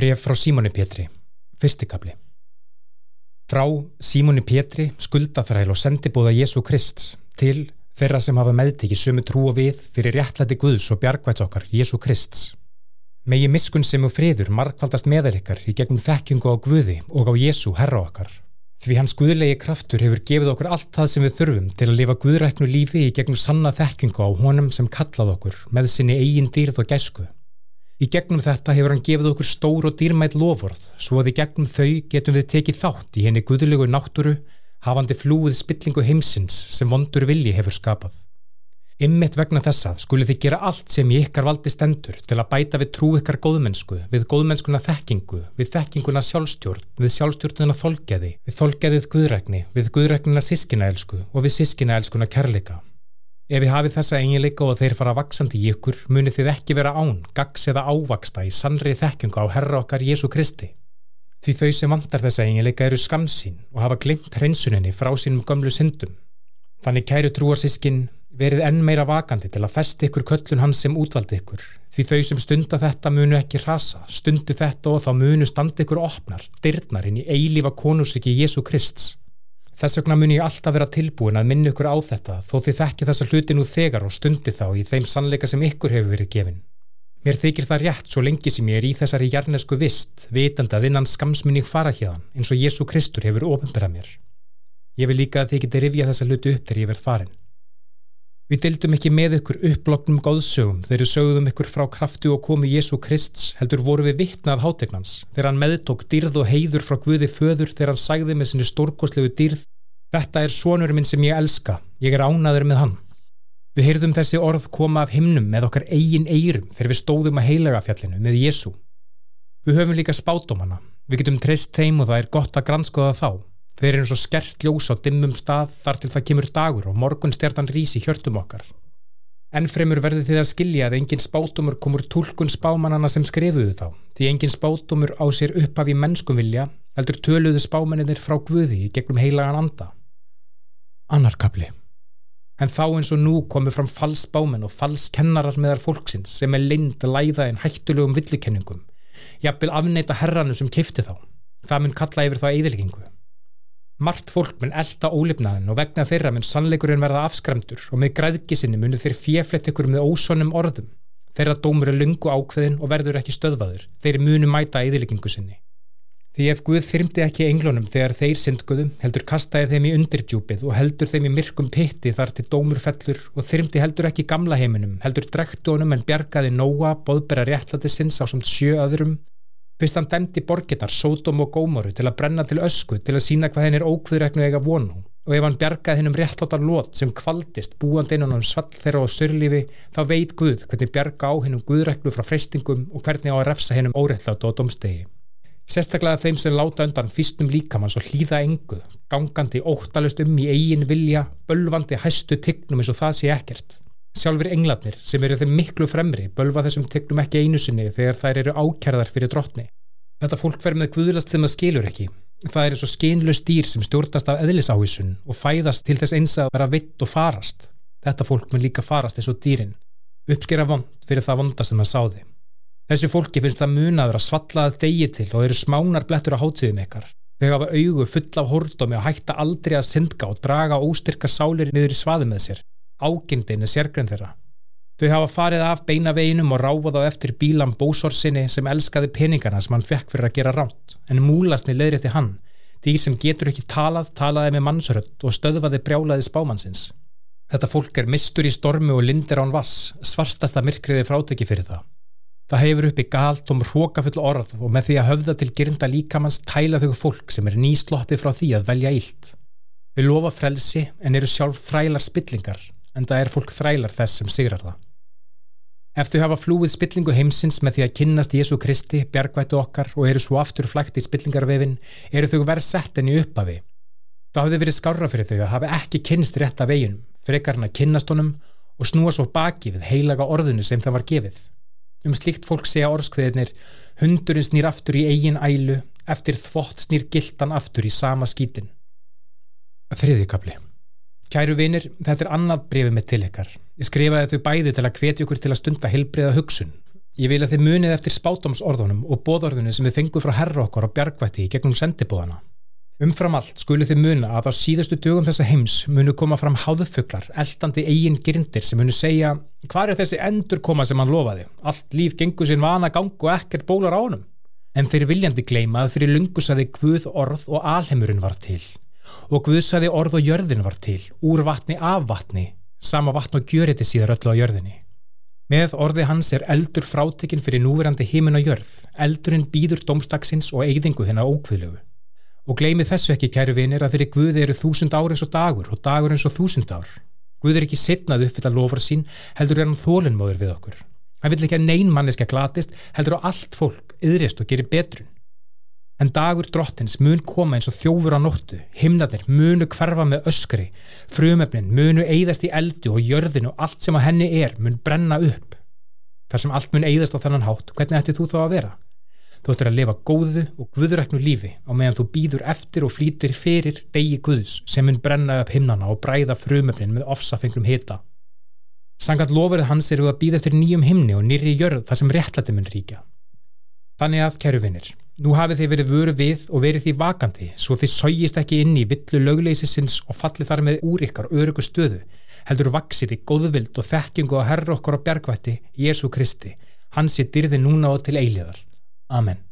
Bref frá Símóni Pétri, fyrstikabli. Frá Símóni Pétri skuldaþræl og sendibúða Jésu Krist til þeirra sem hafa meðtikið sumu trú og við fyrir réttlæti Guðs og bjargvæts okkar Jésu Krist. Megi miskun sem og friður markvaldast meðal ykkar í gegnum þekkingu á Guði og á Jésu herra okkar. Því hans guðlegi kraftur hefur gefið okkur allt það sem við þurfum til að lifa guðræknu lífi í gegnum sanna þekkingu á honum sem kallað okkur með sinni eigin dýrð og gæsku. Í gegnum þetta hefur hann gefið okkur stór og dýrmætt lofvörð, svo að í gegnum þau getum við tekið þátt í henni guðlegu náttúru, hafandi flúið spillingu heimsins sem vondur vilji hefur skapað. Ymmitt vegna þessa skuli þið gera allt sem í ykkar valdi stendur til að bæta við trú ykkar góðmennsku, við góðmennskuna þekkingu, við þekkinguna sjálfstjórn, við sjálfstjórnuna þolgeði, við þolgeðið guðrækni, við guðræknina sískinaelsku og við sískinaelskuna kærleika. Ef við hafið þessa eiginleika og þeir fara vaksandi í ykkur, munið þið ekki vera án, gags eða ávaksta í sannri þekkingu á Herra okkar Jésu Kristi. Því þau sem vantar þessa eiginleika eru skamsín og hafa glimt hreinsuninni frá sínum gömlu syndum. Þannig kæru trúarsískin verið enn meira vakandi til að festi ykkur köllun hans sem útvaldi ykkur. Því þau sem stunda þetta munu ekki rasa, stundu þetta og þá munu standi ykkur opnar, dyrnar inn í eilífa konusiki Jésu Krists. Þess vegna mun ég alltaf vera tilbúin að minna ykkur á þetta þó þið þekki þessa hluti nú þegar og stundi þá í þeim sannleika sem ykkur hefur verið gefin. Mér þykir það rétt svo lengi sem ég er í þessari jarnesku vist, vitandi að innan skamsmunni fara hérðan eins og Jésu Kristur hefur ofinberað mér. Ég vil líka að þið geti rifja þessa hluti upp þegar ég verð farin. Við dildum ekki með ykkur upplognum góðsögum þegar sögðum ykkur frá kraftu og komu Jésu Krists heldur voru við vittnað hátegnans þegar hann meðtók dýrð og heiður frá Guði föður þegar hann sagði með sinni stórkoslegu dýrð Þetta er sonur minn sem ég elska, ég er ánaður með hann. Við heyrðum þessi orð koma af himnum með okkar eigin eirum þegar við stóðum að heilaga fjallinu með Jésu. Við höfum líka spátum hana, við getum treyst þeim og það er gott að granskoða þá Þeir eru eins og skert ljós á dimmum stað þar til það kemur dagur og morgun stjartan rísi hjörtum okkar. Ennfremur verður þið að skilja að engin spátumur komur tólkun spámanana sem skrifuðu þá, því engin spátumur á sér upp af í mennskum vilja heldur töluðu spámaninir frá Guði í gegnum heilagan anda. Annarkabli. En þá eins og nú komu fram falsbámen og falskennarar meðar fólksins sem er lind að læða en hættulegum villukenningum. Jafnvel afneita herranu sem kifti þá. Það mun kalla yfir þá eðilgengu. Mart fólk mun elda ólifnaðin og vegna þeirra mun sannleikurinn verða afskremdur og með græðgisinni munu þeir fjeflett ykkur með ósonnum orðum. Þeirra dómur er lungu ákveðin og verður ekki stöðvaður. Þeir munu mæta eðileggingu sinni. Því ef Guð þyrmdi ekki englunum þegar þeir syndguðu, heldur kastaði þeim í undirdjúpið og heldur þeim í myrkum pitti þar til dómur fellur og þyrmdi heldur ekki gamla heiminum, heldur drektu honum en bjargaði Nóa, boðbera réttlæti sinns á samt sjö öðrum Fyrst hann dæmdi borginnar, Sódóm og Gómoru til að brenna til ösku til að sína hvað henn er ókviðræknu eiga vonu og ef hann bjargaði hennum réttlátar lót sem kvaldist búandi innan hann svall þeirra á sörlífi þá veit Guð hvernig bjarga á hennum Guðræknu frá freystingum og hvernig á að refsa hennum óréttláta og domstegi. Sérstaklega þeim sem láta undan fyrstum líkamanns og hlýða engu, gangandi óttalust um í eigin vilja, bölvandi hæstu tignum eins og það sé ekkert. Sjálfur englarnir sem eru þeim miklu fremri bölva þessum tegnum ekki einu sinni þegar þær eru ákjærðar fyrir drottni. Þetta fólk verður með guðlast sem það skilur ekki. Það er eins og skinlust dýr sem stjórnast af eðlisávísun og fæðast til þess eins að vera vitt og farast. Þetta fólk mun líka farast eins og dýrin. Uppskera vond fyrir það vondast sem það sáði. Þessu fólki finnst það munaður að svallaða þegi til og eru smánar blettur á hátíðum ykkar. Þau hafa augu full af hordómi og hætta aldrei að syndga og draga óstyrka sálir niður í svaði með sér ágindin er sérgrunn þeirra. Þau hafa farið af beina veginum og ráfað á eftir bílam bósorsinni sem elskaði peningana sem hann fekk fyrir að gera ránt, en múlasni leiðrétti hann, því sem getur ekki talað, talaði með mannsrött og stöðvaði brjálaði spámannsins. Þetta fólk er mistur í stormu og lindir án vass, svartasta myrkriði fráteki fyrir það. Það hefur uppi galt og hrókafull orð og með því að höfða til gerinda líkamanns tæla þau fólk sem er nýsloppið frá því að velja ílt. Við lofa frelsi en eru sjálf þrælar spillingar en það er fólk þrælar þess sem sigrar það. Ef þau hafa flúið spillingu heimsins með því að kynnast Jésu Kristi, bjargvættu okkar og eru svo aftur flægt í spillingarvefin, eru þau verið sett enn í upphafi. Það hafði verið skára fyrir þau að hafa ekki kynst rétt af veginum, frekar hann að kynnast honum og snúa svo baki við heilaga orðinu sem það var gefið. Um slíkt fólk segja orskveðinir, hundurinn snýr aftur í eigin ælu, eftir þvott snýr gildan aftur í sama skítin. Þriðikabli Kæru vinir, þetta er annað brefið mitt til ykkar. Ég skrifaði þau bæði til að hvetja ykkur til að stunda helbriða hugsun. Ég vil að þið munið eftir spátumsorðunum og bóðorðunum sem við fengum frá herra okkar á bjargvætti í gegnum sendibóðana. Umfram allt skulu þið muna að á síðustu dögum þessa heims munu koma fram háðufuglar, eldandi eigin grindir sem munu segja hvað er þessi endur koma sem hann lofaði? Allt líf gengur sinn vana gang og ekkert bólar á honum. En þeir viljandi gleima að fyrir lungu saði Guð orð og alheimurinn var til. Og Guð saði orð og jörðin var til, úr vatni af vatni, sama vatn og gjöriti síðar öllu á jörðinni. Með orði hans er eldur frátekinn fyrir núverandi heimin og jörð, eldurinn býður domstagsins og eigðingu hennar ókvöðlegu. Og gleimi þessu ekki, kæru vinir, að fyrir Guði eru þúsund ár eins og dagur og dagur eins og þúsund ár. Guð er ekki sittnað uppfylla lofar sín, heldur er hann þólinnmóður við okkur. Hann vill ekki að neyn manneska glatist, heldur á allt fólk, yðrist og gerir betrun. En dagur drottins mun koma eins og þjófur á nóttu, himnarnir munu hverfa með öskri, frumöfnin munu eigðast í eldi og jörðin og allt sem á henni er mun brenna upp. Þar sem allt mun eigðast á þannan hátt, hvernig ætti þú þá að vera? Þú ættir að lifa góðu og guðuræknu lífi á meðan þú býður eftir og flýtir fyrir degi guðs sem mun brenna upp himnana og bræða frumöfnin með ofsafenglum hita. Sangat lofurð hans eru að býða eftir nýjum himni og nýri jörð þar sem réttlætti mun ríkja. Þannig að, kæru vinnir, Nú hafið þið verið vöru við og verið því vakandi svo þið sógist ekki inn í villu lögleysisins og fallið þar með úr ykkar örugu stöðu, heldur vaksið í góðvild og þekkingu á herra okkar á bjargvætti Jésu Kristi, hans er dyrði núna og til eiliðar. Amen.